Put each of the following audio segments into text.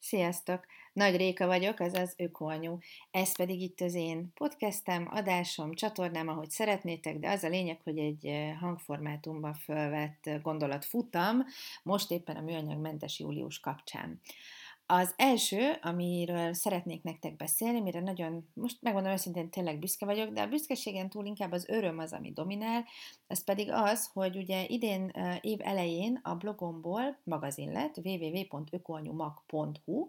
Sziasztok! Nagy Réka vagyok, azaz Ökoanyu. Ez pedig itt az én podcastem, adásom, csatornám, ahogy szeretnétek, de az a lényeg, hogy egy hangformátumban fölvett gondolat futam, most éppen a műanyagmentes július kapcsán. Az első, amiről szeretnék nektek beszélni, mire nagyon, most megmondom őszintén, tényleg büszke vagyok, de a büszkeségen túl inkább az öröm az, ami dominál, ez pedig az, hogy ugye idén év elején a blogomból magazin lett, www.ökoanyumag.hu,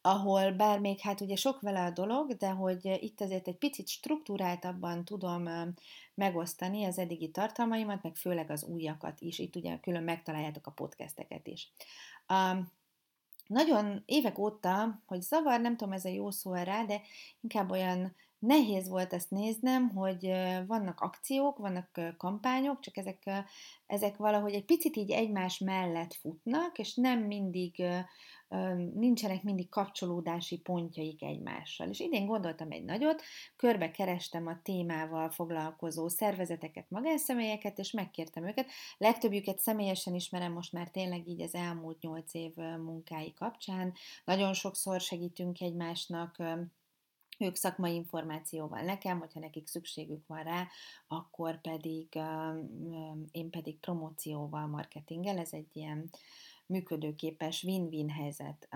ahol bár még hát ugye sok vele a dolog, de hogy itt azért egy picit struktúráltabban tudom megosztani az eddigi tartalmaimat, meg főleg az újakat is, itt ugye külön megtaláljátok a podcasteket is. Nagyon évek óta, hogy zavar, nem tudom, ez a jó szó rá, de inkább olyan nehéz volt ezt néznem, hogy vannak akciók, vannak kampányok, csak ezek, ezek valahogy egy picit így egymás mellett futnak, és nem mindig, nincsenek mindig kapcsolódási pontjaik egymással. És idén gondoltam egy nagyot, körbe kerestem a témával foglalkozó szervezeteket, magánszemélyeket, és megkértem őket. Legtöbbjüket személyesen ismerem most már tényleg így az elmúlt nyolc év munkái kapcsán. Nagyon sokszor segítünk egymásnak, ők szakmai információval nekem, hogyha nekik szükségük van rá, akkor pedig én pedig promócióval, marketinggel, ez egy ilyen működőképes win-win helyzet,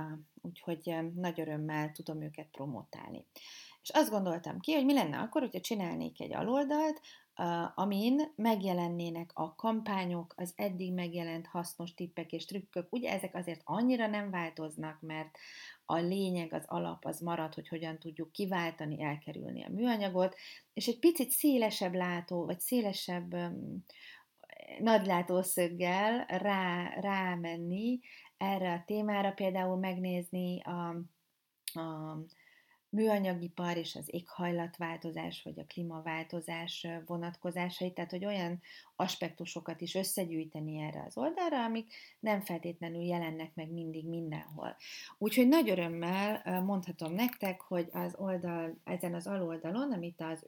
úgyhogy nagy örömmel tudom őket promotálni. És azt gondoltam ki, hogy mi lenne akkor, hogyha csinálnék egy aloldalt, amin megjelennének a kampányok, az eddig megjelent hasznos tippek és trükkök. Ugye ezek azért annyira nem változnak, mert a lényeg, az alap az marad, hogy hogyan tudjuk kiváltani, elkerülni a műanyagot, és egy picit szélesebb látó, vagy szélesebb um, nagylátószöggel rá, rámenni erre a témára, például megnézni a, a műanyagipar és az éghajlatváltozás vagy a klímaváltozás vonatkozásait, tehát hogy olyan aspektusokat is összegyűjteni erre az oldalra, amik nem feltétlenül jelennek meg mindig mindenhol. Úgyhogy nagy örömmel mondhatom nektek, hogy az oldal, ezen az aloldalon, amit az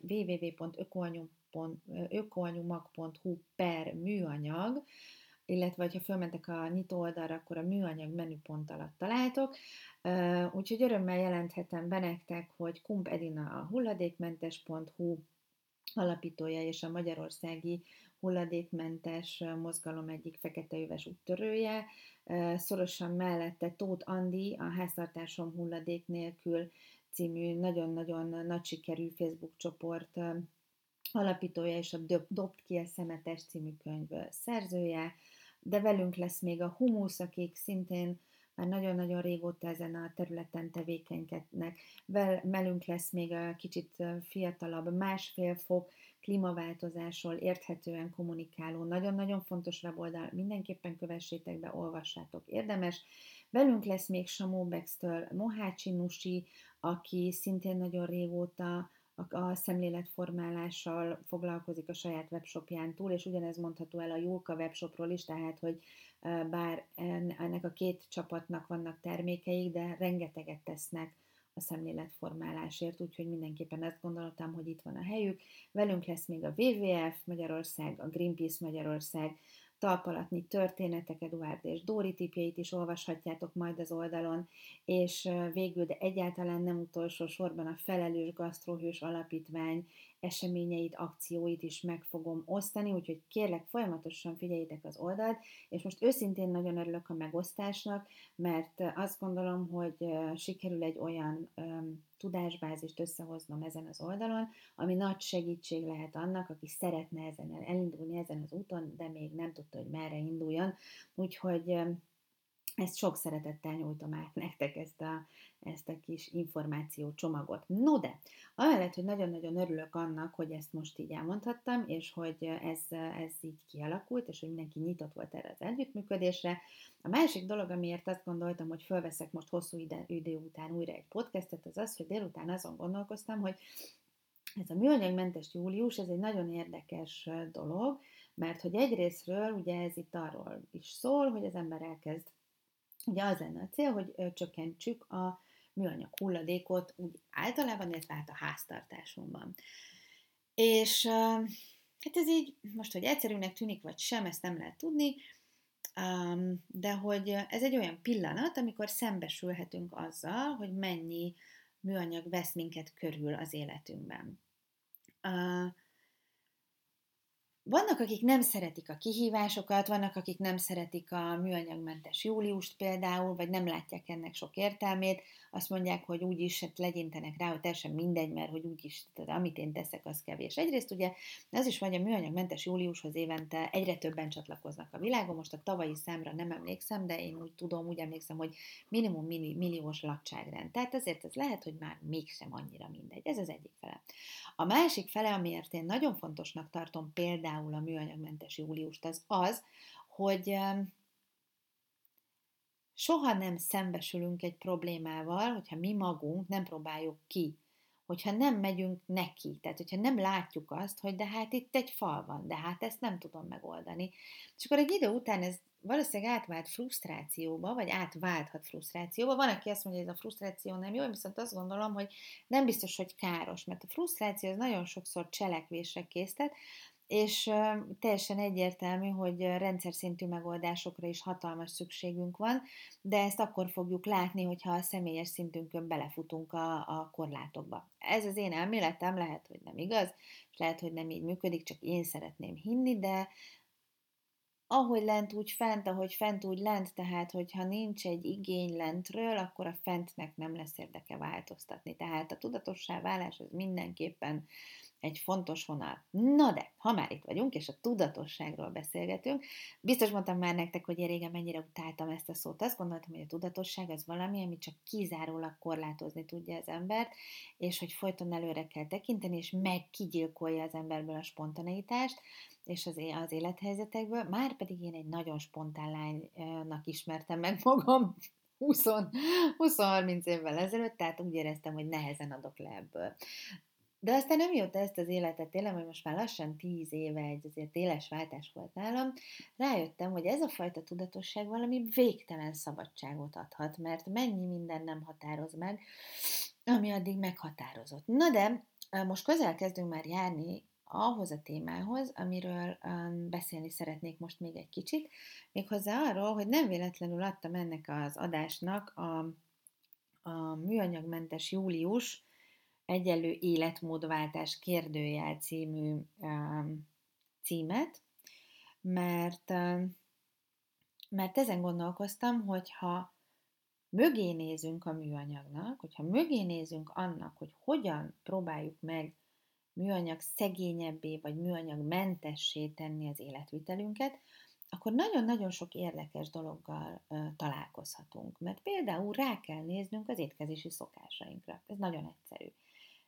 www.ökoanyumag.hu per műanyag, illetve ha fölmentek a nyitó oldalra, akkor a műanyag menüpont alatt találtok. Úgyhogy örömmel jelenthetem be nektek, hogy Kump Edina a hulladékmentes.hu alapítója és a magyarországi hulladékmentes mozgalom egyik feketeöves úttörője. Szorosan mellette Tóth Andi, a Háztartásom hulladék nélkül című nagyon-nagyon nagy sikerű Facebook csoport alapítója és a Dobt ki a szemetes című könyv szerzője, de velünk lesz még a Humusz, akik szintén már nagyon-nagyon régóta ezen a területen tevékenykednek. Velünk lesz még a kicsit fiatalabb, másfél fok klímaváltozásról érthetően kommunikáló, nagyon-nagyon fontos weboldal, mindenképpen kövessétek be, olvassátok, érdemes. Velünk lesz még Samó Bextől Mohácsi Nusi, aki szintén nagyon régóta a szemléletformálással foglalkozik a saját webshopján túl, és ugyanez mondható el a Julka webshopról is, tehát, hogy bár ennek a két csapatnak vannak termékeik, de rengeteget tesznek a szemléletformálásért, úgyhogy mindenképpen azt gondoltam, hogy itt van a helyük. Velünk lesz még a WWF Magyarország, a Greenpeace Magyarország, talpalatni történetek, Eduard és Dóri tipjeit is olvashatjátok majd az oldalon, és végül, de egyáltalán nem utolsó sorban a Felelős Gasztrohős Alapítvány eseményeit, akcióit is meg fogom osztani, úgyhogy kérlek folyamatosan figyeljétek az oldalt, és most őszintén nagyon örülök a megosztásnak, mert azt gondolom, hogy sikerül egy olyan tudásbázist összehoznom ezen az oldalon, ami nagy segítség lehet annak, aki szeretne ezen elindulni ezen az úton, de még nem tudta, hogy merre induljon. Úgyhogy ezt sok szeretettel nyújtom át nektek ezt a, ezt a kis információ csomagot. No de, amellett, hogy nagyon-nagyon örülök annak, hogy ezt most így elmondhattam, és hogy ez, ez így kialakult, és hogy mindenki nyitott volt erre az együttműködésre. A másik dolog, amiért azt gondoltam, hogy fölveszek most hosszú ide, idő után újra egy podcastet, az az, hogy délután azon gondolkoztam, hogy ez a műanyagmentes július, ez egy nagyon érdekes dolog, mert hogy egyrésztről ugye ez itt arról is szól, hogy az ember elkezd Ugye az lenne a cél, hogy csökkentsük a műanyag hulladékot úgy általában, illetve hát a háztartásunkban. És hát ez így, most, hogy egyszerűnek tűnik, vagy sem, ezt nem lehet tudni. De hogy ez egy olyan pillanat, amikor szembesülhetünk azzal, hogy mennyi műanyag vesz minket körül az életünkben. Vannak, akik nem szeretik a kihívásokat, vannak, akik nem szeretik a műanyagmentes júliust például, vagy nem látják ennek sok értelmét, azt mondják, hogy úgyis hát legyintenek rá, hogy teljesen mindegy, mert hogy úgyis, tehát amit én teszek, az kevés. Egyrészt ugye az is vagy a műanyagmentes júliushoz évente egyre többen csatlakoznak a világon, most a tavalyi számra nem emlékszem, de én úgy tudom, úgy emlékszem, hogy minimum milliós lakságrend. Tehát azért ez lehet, hogy már mégsem annyira mindegy. Ez az egyik fele. A másik fele, amiért én nagyon fontosnak tartom például a műanyagmentes júliust, az az, hogy soha nem szembesülünk egy problémával, hogyha mi magunk nem próbáljuk ki, hogyha nem megyünk neki, tehát hogyha nem látjuk azt, hogy de hát itt egy fal van, de hát ezt nem tudom megoldani. És akkor egy idő után ez valószínűleg átvált frusztrációba, vagy átválthat frusztrációba. Van, aki azt mondja, hogy ez a frusztráció nem jó, én viszont azt gondolom, hogy nem biztos, hogy káros, mert a frusztráció az nagyon sokszor cselekvésre késztet, és teljesen egyértelmű, hogy rendszer szintű megoldásokra is hatalmas szükségünk van, de ezt akkor fogjuk látni, hogyha a személyes szintünkön belefutunk a, a korlátokba. Ez az én elméletem, lehet, hogy nem igaz, és lehet, hogy nem így működik, csak én szeretném hinni, de ahogy lent, úgy fent, ahogy fent, úgy lent, tehát hogyha nincs egy igény lentről, akkor a fentnek nem lesz érdeke változtatni. Tehát a tudatossá válás az mindenképpen egy fontos vonal. Na de, ha már itt vagyunk, és a tudatosságról beszélgetünk, biztos mondtam már nektek, hogy én régen mennyire utáltam ezt a szót. Azt gondoltam, hogy a tudatosság az valami, ami csak kizárólag korlátozni tudja az embert, és hogy folyton előre kell tekinteni, és megkigyilkolja az emberből a spontaneitást, és az, az élethelyzetekből. Már pedig én egy nagyon spontán lánynak ismertem meg magam, 20-30 évvel ezelőtt, tehát úgy éreztem, hogy nehezen adok le ebből. De aztán amióta ezt az életet élem, hogy most már lassan tíz éve egy azért éles váltás volt nálam, rájöttem, hogy ez a fajta tudatosság valami végtelen szabadságot adhat, mert mennyi minden nem határoz meg, ami addig meghatározott. Na de most közel kezdünk már járni ahhoz a témához, amiről um, beszélni szeretnék most még egy kicsit, méghozzá arról, hogy nem véletlenül adtam ennek az adásnak a, a műanyagmentes július egyenlő életmódváltás kérdőjel című címet, mert, mert ezen gondolkoztam, hogyha mögé nézünk a műanyagnak, hogyha mögé nézünk annak, hogy hogyan próbáljuk meg műanyag szegényebbé vagy műanyag mentessé tenni az életvitelünket, akkor nagyon-nagyon sok érdekes dologgal találkozhatunk. Mert például rá kell néznünk az étkezési szokásainkra. Ez nagyon egyszerű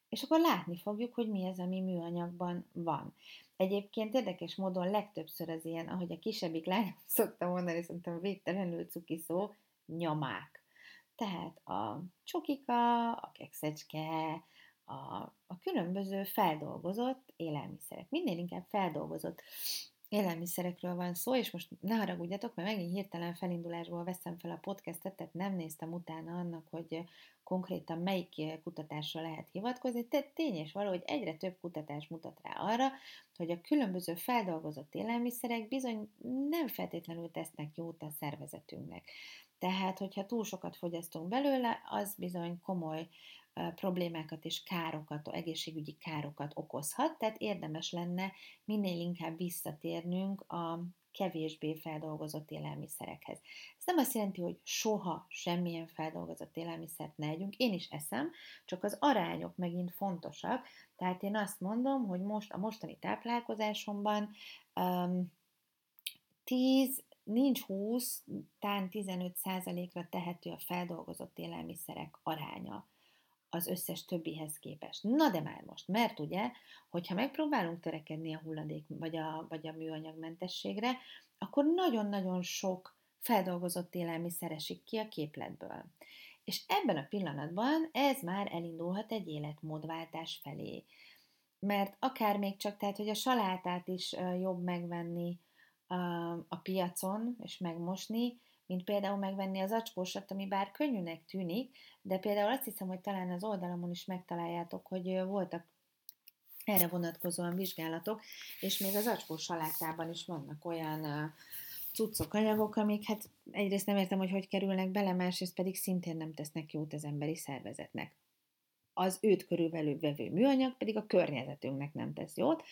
és akkor látni fogjuk, hogy mi az, ami műanyagban van. Egyébként érdekes módon legtöbbször az ilyen, ahogy a kisebbik lány szokta mondani, szerintem végtelenül cuki szó, nyomák. Tehát a csokika, a kekszecske, a, a különböző feldolgozott élelmiszerek. Minél inkább feldolgozott élelmiszerekről van szó, és most ne haragudjatok, mert megint hirtelen felindulásból veszem fel a podcastet, tehát nem néztem utána annak, hogy konkrétan melyik kutatásra lehet hivatkozni. Tehát tény és való, hogy egyre több kutatás mutat rá arra, hogy a különböző feldolgozott élelmiszerek bizony nem feltétlenül tesznek jót a szervezetünknek. Tehát, hogyha túl sokat fogyasztunk belőle, az bizony komoly problémákat és károkat, egészségügyi károkat okozhat, tehát érdemes lenne minél inkább visszatérnünk a kevésbé feldolgozott élelmiszerekhez. Ez nem azt jelenti, hogy soha semmilyen feldolgozott élelmiszert ne együnk, én is eszem, csak az arányok megint fontosak, tehát én azt mondom, hogy most a mostani táplálkozásomban um, 10, nincs 20, talán 15 százalékra tehető a feldolgozott élelmiszerek aránya az összes többihez képest. Na de már most, mert ugye, hogyha megpróbálunk törekedni a hulladék vagy a, vagy a műanyagmentességre, akkor nagyon-nagyon sok feldolgozott élelmiszer esik ki a képletből. És ebben a pillanatban ez már elindulhat egy életmódváltás felé. Mert akár még csak, tehát, hogy a salátát is jobb megvenni a piacon, és megmosni, mint például megvenni az acskósat, ami bár könnyűnek tűnik, de például azt hiszem, hogy talán az oldalamon is megtaláljátok, hogy voltak erre vonatkozóan vizsgálatok, és még az acskós salátában is vannak olyan cuccok, anyagok, amik hát egyrészt nem értem, hogy hogy kerülnek bele, másrészt pedig szintén nem tesznek jót az emberi szervezetnek. Az őt körülbelül vevő műanyag pedig a környezetünknek nem tesz jót,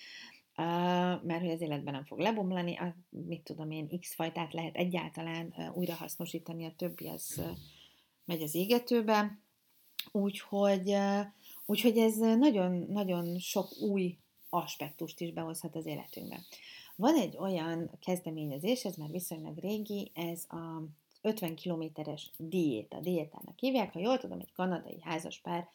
mert hogy az életben nem fog lebomlani, mit tudom én, x fajtát lehet egyáltalán újrahasznosítani, a többi az megy az égetőbe, úgyhogy, úgyhogy ez nagyon-nagyon sok új aspektust is behozhat az életünkbe. Van egy olyan kezdeményezés, ez már viszonylag régi, ez a 50 kilométeres diéta, diétának hívják, ha jól tudom, egy kanadai házaspár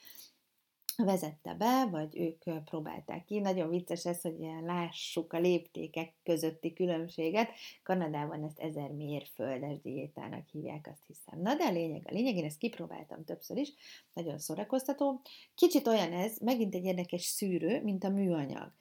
vezette be, vagy ők próbálták ki. Nagyon vicces ez, hogy lássuk a léptékek közötti különbséget. Kanadában ezt ezer mérföldes diétának hívják, azt hiszem. Na de a lényeg, a lényeg, én ezt kipróbáltam többször is, nagyon szórakoztató. Kicsit olyan ez, megint egy érdekes szűrő, mint a műanyag.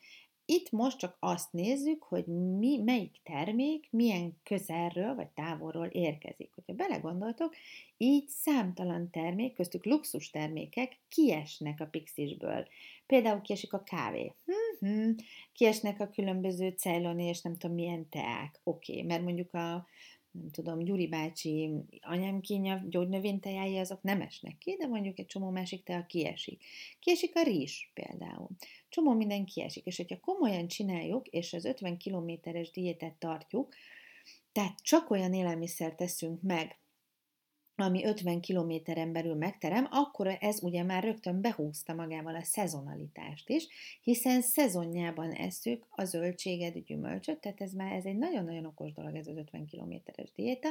Itt most csak azt nézzük, hogy mi, melyik termék milyen közelről vagy távolról érkezik. Hogyha belegondoltok, így számtalan termék, köztük luxus termékek kiesnek a pixisből. Például kiesik a kávé. Hmm, kiesnek a különböző cejloni és nem tudom milyen teák. Oké, okay, mert mondjuk a nem tudom, Gyuri bácsi anyám kínja gyógynövényteái, azok nem esnek ki, de mondjuk egy csomó másik tea kiesik. Kiesik a rizs például. Csomó minden kiesik, és hogyha komolyan csináljuk, és az 50 kilométeres diétet tartjuk, tehát csak olyan élelmiszer teszünk meg, ami 50 kilométeren belül megterem, akkor ez ugye már rögtön behúzta magával a szezonalitást is, hiszen szezonjában eszük a zöldséget, gyümölcsöt, tehát ez már ez egy nagyon-nagyon okos dolog ez az 50 kilométeres diéta,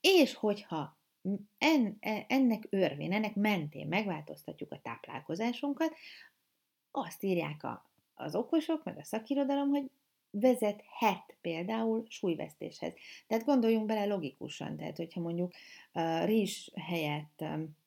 és hogyha en, e, ennek örvén, ennek mentén megváltoztatjuk a táplálkozásunkat, azt írják a, az okosok, meg a szakirodalom, hogy vezethet például súlyvesztéshez. Tehát gondoljunk bele logikusan, tehát hogyha mondjuk uh, rizs helyett um,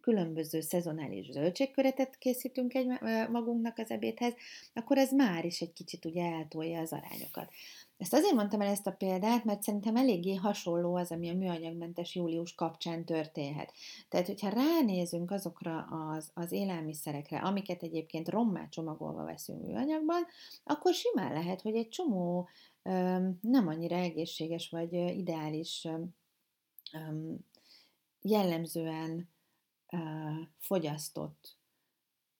különböző szezonális zöldségköretet készítünk egy magunknak az ebédhez, akkor ez már is egy kicsit ugye eltolja az arányokat. Ezt azért mondtam el ezt a példát, mert szerintem eléggé hasonló az, ami a műanyagmentes július kapcsán történhet. Tehát, hogyha ránézünk azokra az, az élelmiszerekre, amiket egyébként rommá csomagolva veszünk műanyagban, akkor simán lehet, hogy egy csomó öm, nem annyira egészséges vagy ideális öm, jellemzően fogyasztott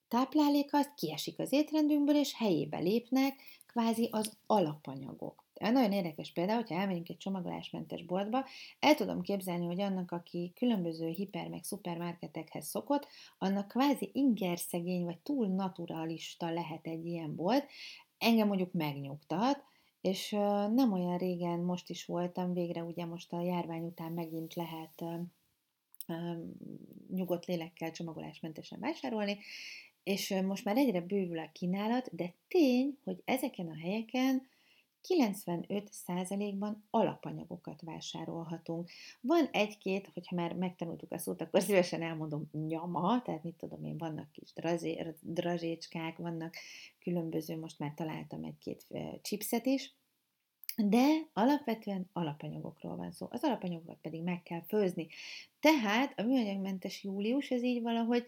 táplálék az kiesik az étrendünkből, és helyébe lépnek kvázi az alapanyagok. Nagyon érdekes példa, hogyha elmegyünk egy csomagolásmentes boltba, el tudom képzelni, hogy annak, aki különböző hiper meg szupermarketekhez szokott, annak kvázi ingerszegény vagy túl naturalista lehet egy ilyen bolt. Engem mondjuk megnyugtat, és nem olyan régen most is voltam, végre ugye most a járvány után megint lehet nyugodt lélekkel csomagolásmentesen vásárolni, és most már egyre bővül a kínálat, de tény, hogy ezeken a helyeken 95%-ban alapanyagokat vásárolhatunk. Van egy-két, hogyha már megtanultuk a szót, akkor szívesen elmondom nyama, tehát mit tudom én, vannak kis drazé, vannak különböző, most már találtam egy-két chipset is, de alapvetően alapanyagokról van szó. Az alapanyagokat pedig meg kell főzni. Tehát a műanyagmentes július, ez így valahogy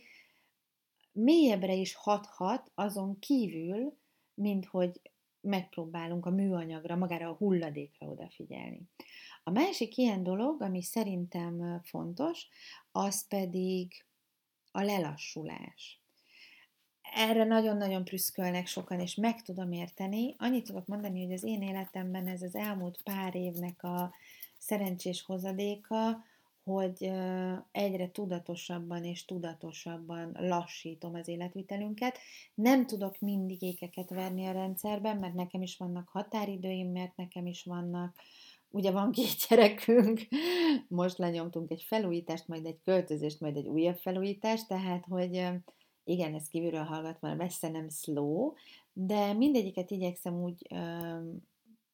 mélyebbre is hathat azon kívül, mint hogy megpróbálunk a műanyagra, magára a hulladékra odafigyelni. A másik ilyen dolog, ami szerintem fontos, az pedig a lelassulás. Erre nagyon-nagyon prüszkölnek sokan, és meg tudom érteni. Annyit tudok mondani, hogy az én életemben ez az elmúlt pár évnek a szerencsés hozadéka, hogy egyre tudatosabban és tudatosabban lassítom az életvitelünket. Nem tudok mindig ékeket verni a rendszerben, mert nekem is vannak határidőim, mert nekem is vannak, ugye van két gyerekünk, most lenyomtunk egy felújítást, majd egy költözést, majd egy újabb felújítást, tehát, hogy igen, ez kívülről hallgatva messze nem slow, de mindegyiket igyekszem úgy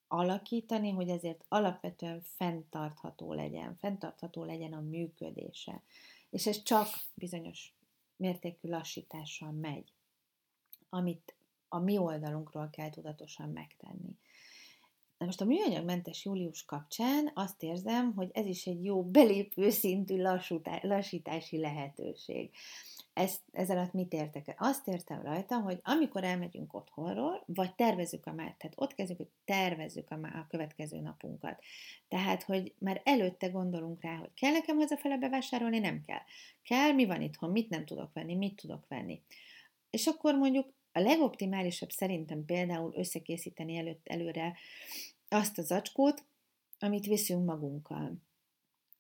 alakítani, hogy ezért alapvetően fenntartható legyen, fenntartható legyen a működése. És ez csak bizonyos mértékű lassítással megy, amit a mi oldalunkról kell tudatosan megtenni. Na most a műanyagmentes július kapcsán azt érzem, hogy ez is egy jó belépő szintű lassítási lehetőség. Ezt, ez alatt mit értek? Azt értem rajta, hogy amikor elmegyünk otthonról, vagy tervezzük a már, tehát ott kezdjük, hogy tervezzük a, már a következő napunkat. Tehát, hogy már előtte gondolunk rá, hogy kell nekem hazafele bevásárolni, nem kell. Kell, mi van itthon, mit nem tudok venni, mit tudok venni. És akkor mondjuk a legoptimálisabb szerintem például összekészíteni előtt előre azt a zacskót, amit viszünk magunkkal.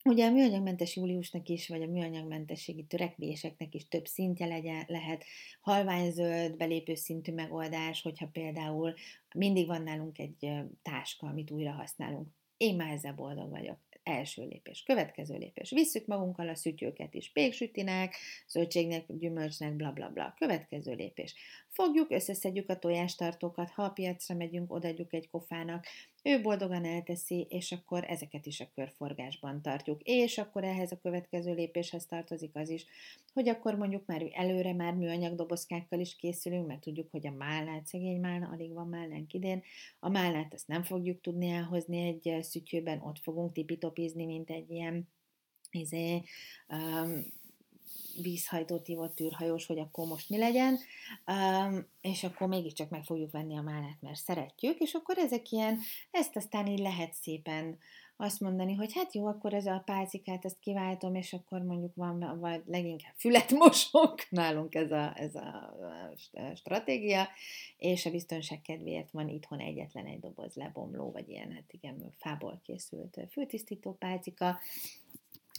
Ugye a műanyagmentes júliusnak is, vagy a műanyagmentességi törekvéseknek is több szintje legyen, lehet halványzöld, belépő szintű megoldás, hogyha például mindig van nálunk egy táska, amit újra használunk. Én már ezzel boldog vagyok első lépés. Következő lépés. Visszük magunkkal a szütyőket is. Péksütinek, zöldségnek, gyümölcsnek, bla bla bla. Következő lépés. Fogjuk, összeszedjük a tojástartókat, ha a piacra megyünk, odaadjuk egy kofának, ő boldogan elteszi, és akkor ezeket is a körforgásban tartjuk. És akkor ehhez a következő lépéshez tartozik az is, hogy akkor mondjuk már előre már műanyag dobozkákkal is készülünk, mert tudjuk, hogy a málnát, szegény málna, alig van málnánk idén, a málnát ezt nem fogjuk tudni elhozni egy szütyőben, ott fogunk tipitopizni, mint egy ilyen izé, um, vízhajtót ívott űrhajós, hogy akkor most mi legyen, és akkor mégiscsak meg fogjuk venni a málát, mert szeretjük, és akkor ezek ilyen, ezt aztán így lehet szépen azt mondani, hogy hát jó, akkor ez a pálcikát, ezt kiváltom, és akkor mondjuk van, vagy leginkább fület mosok, nálunk ez a, ez a stratégia, és a biztonság kedvéért van itthon egyetlen egy doboz lebomló, vagy ilyen, hát igen, fából készült fültisztító pálcika,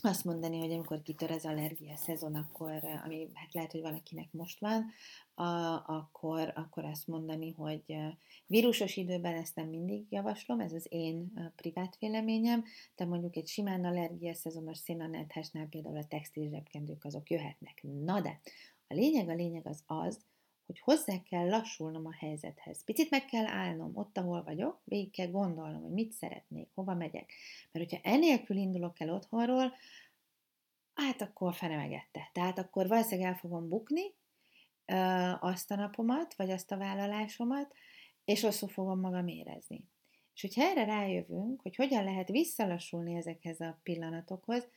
azt mondani, hogy amikor kitör az allergia szezon, akkor, ami hát lehet, hogy valakinek most van, a, akkor, akkor azt mondani, hogy vírusos időben ezt nem mindig javaslom, ez az én privát véleményem, de mondjuk egy simán allergia szezonos szénanethásnál például a textil zsebkendők azok jöhetnek. Na de, a lényeg, a lényeg az az, hogy hozzá kell lassulnom a helyzethez. Picit meg kell állnom ott, ahol vagyok, végig kell gondolnom, hogy mit szeretnék, hova megyek. Mert hogyha enélkül indulok el otthonról, hát akkor fene megette. Tehát akkor valószínűleg el fogom bukni ö, azt a napomat, vagy azt a vállalásomat, és rosszul fogom magam érezni. És hogyha erre rájövünk, hogy hogyan lehet visszalassulni ezekhez a pillanatokhoz,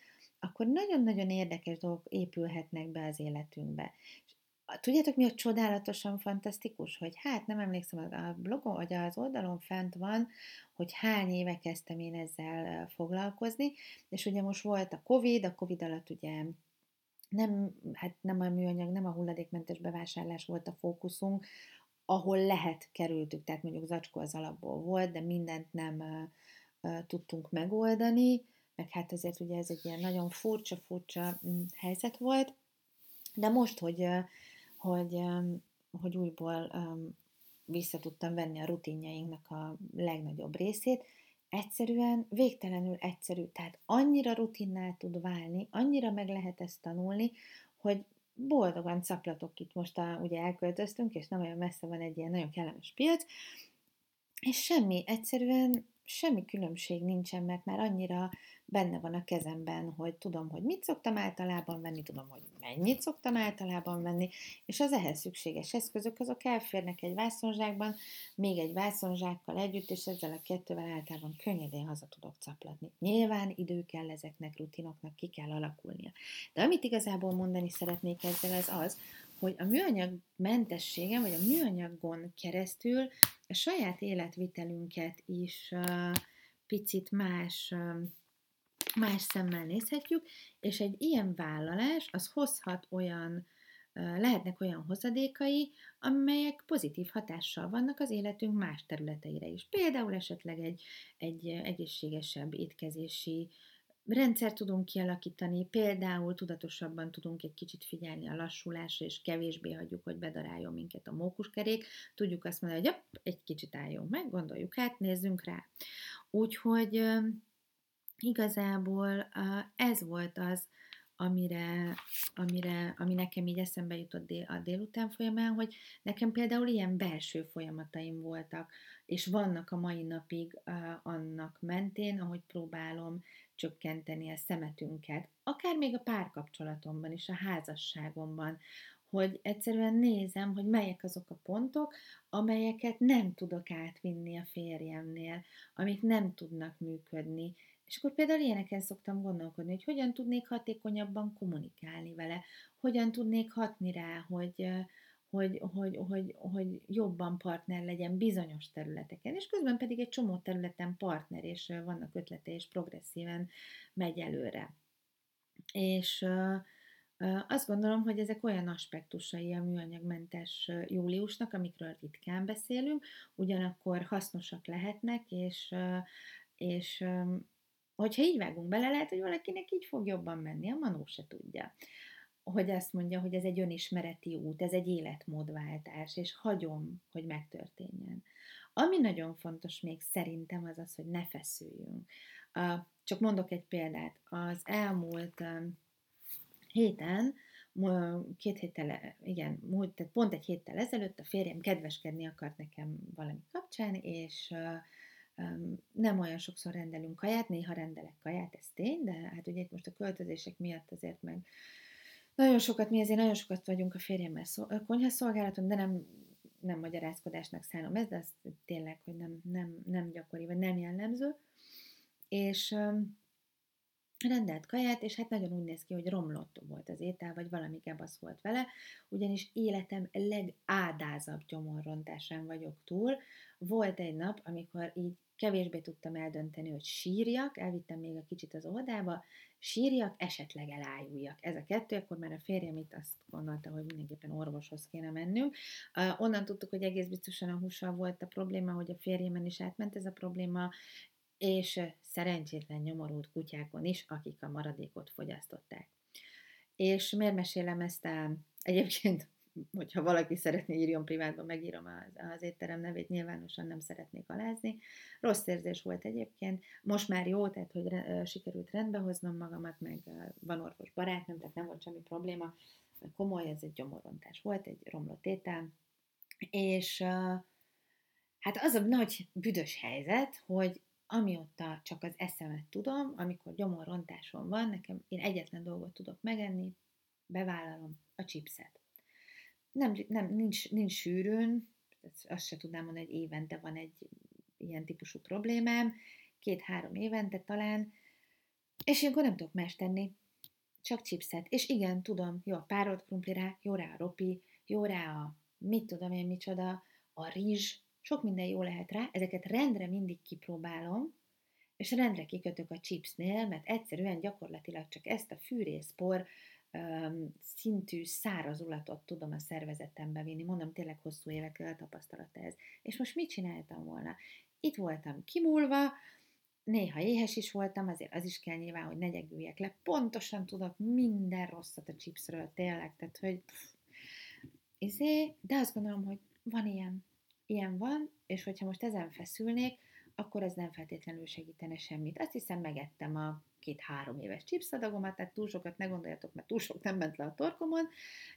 akkor nagyon-nagyon érdekes dolgok épülhetnek be az életünkbe. És Tudjátok, mi a csodálatosan fantasztikus? Hogy hát nem emlékszem, a blogon, vagy az oldalon fent van, hogy hány éve kezdtem én ezzel foglalkozni, és ugye most volt a Covid, a Covid alatt ugye nem, hát nem a műanyag, nem a hulladékmentes bevásárlás volt a fókuszunk, ahol lehet kerültük, tehát mondjuk zacskó az alapból volt, de mindent nem tudtunk megoldani, meg hát azért ugye ez egy ilyen nagyon furcsa-furcsa mm, helyzet volt, de most, hogy uh, hogy, hogy újból vissza tudtam venni a rutinjainknak a legnagyobb részét, egyszerűen, végtelenül egyszerű, tehát annyira rutinnál tud válni, annyira meg lehet ezt tanulni, hogy boldogan caplatok itt most, a, ugye elköltöztünk, és nem olyan messze van egy ilyen nagyon kellemes piac, és semmi, egyszerűen semmi különbség nincsen, mert már annyira benne van a kezemben, hogy tudom, hogy mit szoktam általában venni, tudom, hogy mennyit szoktam általában venni, és az ehhez szükséges eszközök, azok elférnek egy vászonzsákban, még egy vászonzsákkal együtt, és ezzel a kettővel általában könnyedén haza tudok caplatni. Nyilván idő kell ezeknek, rutinoknak ki kell alakulnia. De amit igazából mondani szeretnék ezzel, az az, hogy a műanyag mentességen, vagy a műanyagon keresztül a saját életvitelünket is uh, picit más uh, más szemmel nézhetjük, és egy ilyen vállalás az hozhat olyan, lehetnek olyan hozadékai, amelyek pozitív hatással vannak az életünk más területeire is. Például esetleg egy, egy egészségesebb étkezési rendszer tudunk kialakítani, például tudatosabban tudunk egy kicsit figyelni a lassulásra, és kevésbé hagyjuk, hogy bedaráljon minket a mókuskerék. Tudjuk azt mondani, hogy jobb, egy kicsit álljunk meg, gondoljuk át, nézzünk rá. Úgyhogy igazából ez volt az, amire, amire, ami nekem így eszembe jutott a délután folyamán, hogy nekem például ilyen belső folyamataim voltak, és vannak a mai napig annak mentén, ahogy próbálom csökkenteni a szemetünket, akár még a párkapcsolatomban is, a házasságomban, hogy egyszerűen nézem, hogy melyek azok a pontok, amelyeket nem tudok átvinni a férjemnél, amik nem tudnak működni, És akkor például ilyeneken szoktam gondolkodni, hogy hogyan tudnék hatékonyabban kommunikálni vele, hogyan tudnék hatni rá, hogy, hogy, hogy, hogy, hogy jobban partner legyen bizonyos területeken, és közben pedig egy csomó területen partner, és vannak ötlete, és progresszíven megy előre. És azt gondolom, hogy ezek olyan aspektusai a műanyagmentes júliusnak, amikről ritkán beszélünk, ugyanakkor hasznosak lehetnek, és, és hogyha így vágunk bele, lehet, hogy valakinek így fog jobban menni, a manó se tudja hogy azt mondja, hogy ez egy önismereti út, ez egy életmódváltás, és hagyom, hogy megtörténjen. Ami nagyon fontos még szerintem az az, hogy ne feszüljünk. Csak mondok egy példát. Az elmúlt héten, két héttel, igen, múlt, tehát pont egy héttel ezelőtt a férjem kedveskedni akart nekem valami kapcsán, és nem olyan sokszor rendelünk kaját, néha rendelek kaját, ez tény, de hát ugye itt most a költözések miatt azért meg nagyon sokat, mi azért nagyon sokat vagyunk a férjemmel szó, konyhaszolgálaton, de nem, nem magyarázkodásnak szállom ez, de ez tényleg, hogy nem, nem, nem gyakori, vagy nem jellemző. És rendelt kaját, és hát nagyon úgy néz ki, hogy romlott volt az étel, vagy valami gebasz volt vele, ugyanis életem legádázabb gyomorrontásán vagyok túl. Volt egy nap, amikor így kevésbé tudtam eldönteni, hogy sírjak, elvittem még a kicsit az oldába, sírjak, esetleg elájuljak. Ez a kettő, akkor már a férjem itt azt gondolta, hogy mindenképpen orvoshoz kéne mennünk. Uh, onnan tudtuk, hogy egész biztosan a hússal volt a probléma, hogy a férjemen is átment ez a probléma, és szerencsétlen nyomorult kutyákon is, akik a maradékot fogyasztották. És miért mesélem ezt el? Egyébként hogyha valaki szeretné írjon privátban, megírom az, az étterem nevét, nyilvánosan nem szeretnék alázni. Rossz érzés volt egyébként, most már jó, tehát hogy re, sikerült rendbe hoznom magamat, meg van orvos barátnőm, tehát nem volt semmi probléma, komoly, ez egy gyomorontás volt, egy romlott étel, és hát az a nagy büdös helyzet, hogy amióta csak az eszemet tudom, amikor gyomorontásom van, nekem én egyetlen dolgot tudok megenni, bevállalom a chipset nem, nem nincs, nincs sűrűn, azt se tudnám mondani, hogy évente van egy ilyen típusú problémám, két-három évente talán, és ilyenkor nem tudok más tenni, csak chipset. És igen, tudom, jó a párolt krumpli rá, jó rá a ropi, jó rá a mit tudom én micsoda, a rizs, sok minden jó lehet rá, ezeket rendre mindig kipróbálom, és rendre kikötök a chipsnél, mert egyszerűen gyakorlatilag csak ezt a fűrészpor szintű szárazulatot tudom a szervezetembe vinni. Mondom, tényleg hosszú évek tapasztalata ez. És most mit csináltam volna? Itt voltam kimúlva, néha éhes is voltam, azért az is kell nyilván, hogy ne gyegüljek le. Pontosan tudok minden rosszat a chipsről, tényleg, tehát, hogy pff, izé, de azt gondolom, hogy van ilyen. Ilyen van, és hogyha most ezen feszülnék, akkor ez nem feltétlenül segítene semmit. Azt hiszem, megettem a két-három éves chipszadagomat, tehát túl sokat ne gondoljatok, mert túl sok nem ment le a torkomon,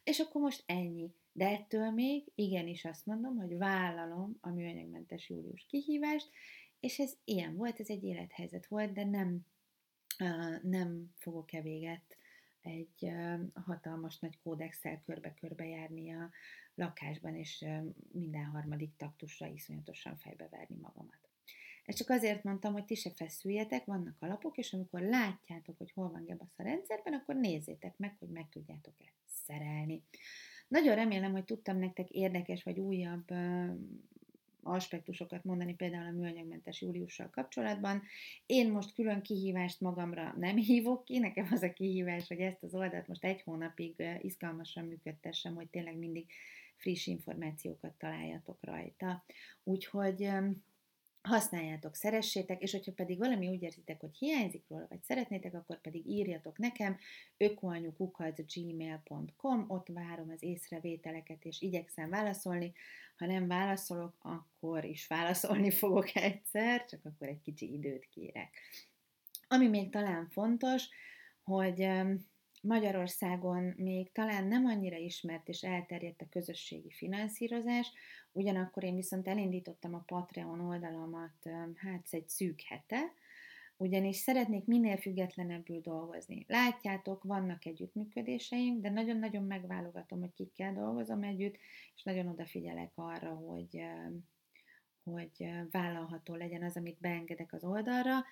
és akkor most ennyi. De ettől még igenis azt mondom, hogy vállalom a műanyagmentes július kihívást, és ez ilyen volt, ez egy élethelyzet volt, de nem, nem fogok-e véget egy hatalmas nagy kódexel körbe-körbe járni a lakásban, és minden harmadik taktusra iszonyatosan fejbeverni magamat. Ezt csak azért mondtam, hogy ti se feszüljetek, vannak alapok, és amikor látjátok, hogy hol van gebasz a rendszerben, akkor nézzétek meg, hogy meg tudjátok-e szerelni. Nagyon remélem, hogy tudtam nektek érdekes vagy újabb aspektusokat mondani, például a műanyagmentes júliussal kapcsolatban. Én most külön kihívást magamra nem hívok ki, nekem az a kihívás, hogy ezt az oldalt most egy hónapig izgalmasan működtessem, hogy tényleg mindig friss információkat találjatok rajta. Úgyhogy használjátok, szeressétek, és hogyha pedig valami úgy érzitek, hogy hiányzik róla, vagy szeretnétek, akkor pedig írjatok nekem ökoanyukukat.gmail.com, ott várom az észrevételeket, és igyekszem válaszolni. Ha nem válaszolok, akkor is válaszolni fogok egyszer, csak akkor egy kicsi időt kérek. Ami még talán fontos, hogy Magyarországon még talán nem annyira ismert és elterjedt a közösségi finanszírozás, ugyanakkor én viszont elindítottam a Patreon oldalamat hát egy szűk hete, ugyanis szeretnék minél függetlenebbül dolgozni. Látjátok, vannak együttműködéseim, de nagyon-nagyon megválogatom, hogy kikkel dolgozom együtt, és nagyon odafigyelek arra, hogy, hogy vállalható legyen az, amit beengedek az oldalra,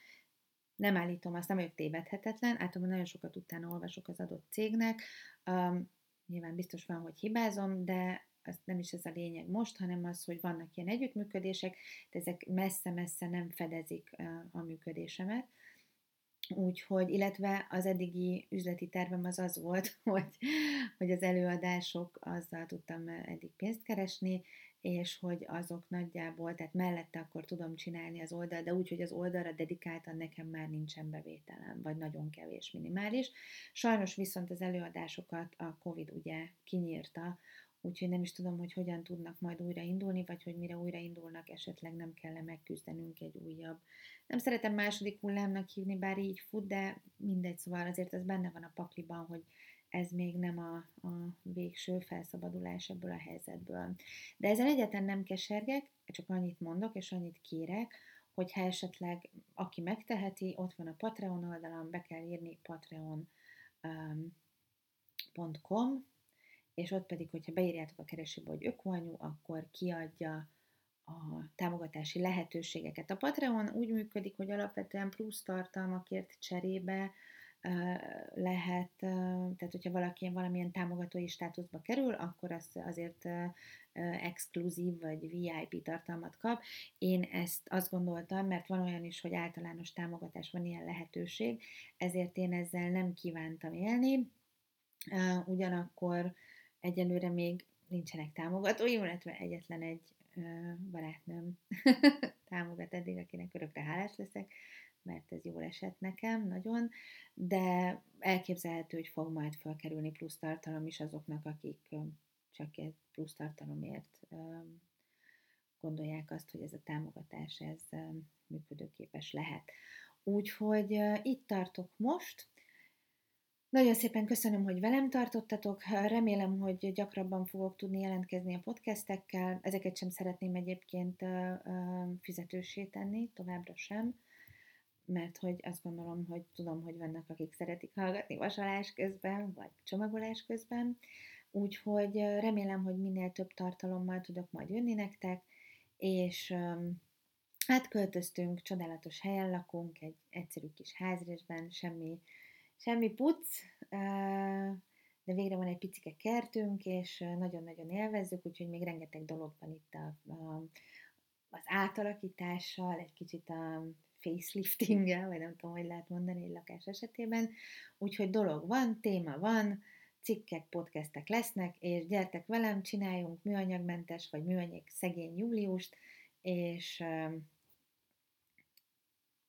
nem állítom, azt nem vagyok tévedhetetlen, általában nagyon sokat utána olvasok az adott cégnek, um, nyilván biztos van, hogy hibázom, de az nem is ez a lényeg most, hanem az, hogy vannak ilyen együttműködések, de ezek messze-messze nem fedezik a működésemet. Úgyhogy, illetve az eddigi üzleti tervem az az volt, hogy, hogy az előadások, azzal tudtam eddig pénzt keresni, és hogy azok nagyjából, tehát mellette akkor tudom csinálni az oldal, de úgy, hogy az oldalra dedikáltan nekem már nincsen bevételem, vagy nagyon kevés, minimális. Sajnos viszont az előadásokat a Covid ugye kinyírta, úgyhogy nem is tudom, hogy hogyan tudnak majd újraindulni, vagy hogy mire újraindulnak, esetleg nem kell megküzdenünk egy újabb. Nem szeretem második hullámnak hívni, bár így fut, de mindegy, szóval azért ez benne van a pakliban, hogy ez még nem a, a végső felszabadulás ebből a helyzetből. De ezen egyetlen nem kesergek, csak annyit mondok, és annyit kérek, hogyha esetleg aki megteheti, ott van a Patreon oldalam, be kell írni patreon.com, um, és ott pedig, hogyha beírjátok a keresőbe, hogy ökoanyu, akkor kiadja a támogatási lehetőségeket. A Patreon úgy működik, hogy alapvetően plusz tartalmakért cserébe lehet, tehát hogyha valaki valamilyen támogatói státuszba kerül, akkor az azért exkluzív vagy VIP tartalmat kap. Én ezt azt gondoltam, mert van olyan is, hogy általános támogatás van ilyen lehetőség, ezért én ezzel nem kívántam élni. Ugyanakkor egyelőre még nincsenek támogatóim, illetve egyetlen egy barátnőm támogat eddig, akinek örökre hálás leszek, mert ez jól esett nekem nagyon, de elképzelhető, hogy fog majd felkerülni plusz tartalom is azoknak, akik csak egy plusz tartalomért gondolják azt, hogy ez a támogatás ez működőképes lehet. Úgyhogy itt tartok most. Nagyon szépen köszönöm, hogy velem tartottatok. Remélem, hogy gyakrabban fogok tudni jelentkezni a podcastekkel. Ezeket sem szeretném egyébként fizetősé tenni, továbbra sem mert hogy azt gondolom, hogy tudom, hogy vannak, akik szeretik hallgatni vasalás közben, vagy csomagolás közben, úgyhogy remélem, hogy minél több tartalommal tudok majd jönni nektek, és hát költöztünk, csodálatos helyen lakunk, egy egyszerű kis házrésben, semmi, semmi puc, de végre van egy picike kertünk, és nagyon-nagyon élvezzük, úgyhogy még rengeteg dolog van itt a, a, az átalakítással, egy kicsit a faceliftinggel, vagy nem tudom, hogy lehet mondani egy lakás esetében. Úgyhogy dolog van, téma van, cikkek, podcastek lesznek, és gyertek velem, csináljunk műanyagmentes, vagy műanyag szegény júliust, és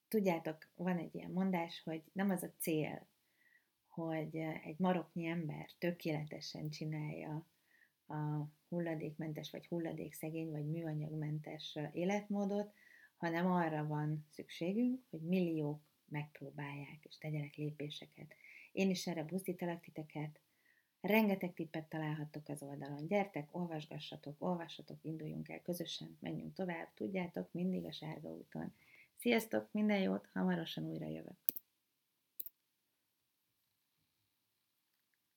tudjátok, van egy ilyen mondás, hogy nem az a cél, hogy egy maroknyi ember tökéletesen csinálja a hulladékmentes, vagy hulladékszegény, vagy műanyagmentes életmódot, hanem arra van szükségünk, hogy milliók megpróbálják és tegyenek lépéseket. Én is erre buzdítalak titeket, rengeteg tippet találhattok az oldalon. Gyertek, olvasgassatok, olvassatok, induljunk el közösen, menjünk tovább, tudjátok, mindig a sárga úton. Sziasztok, minden jót, hamarosan újra jövök.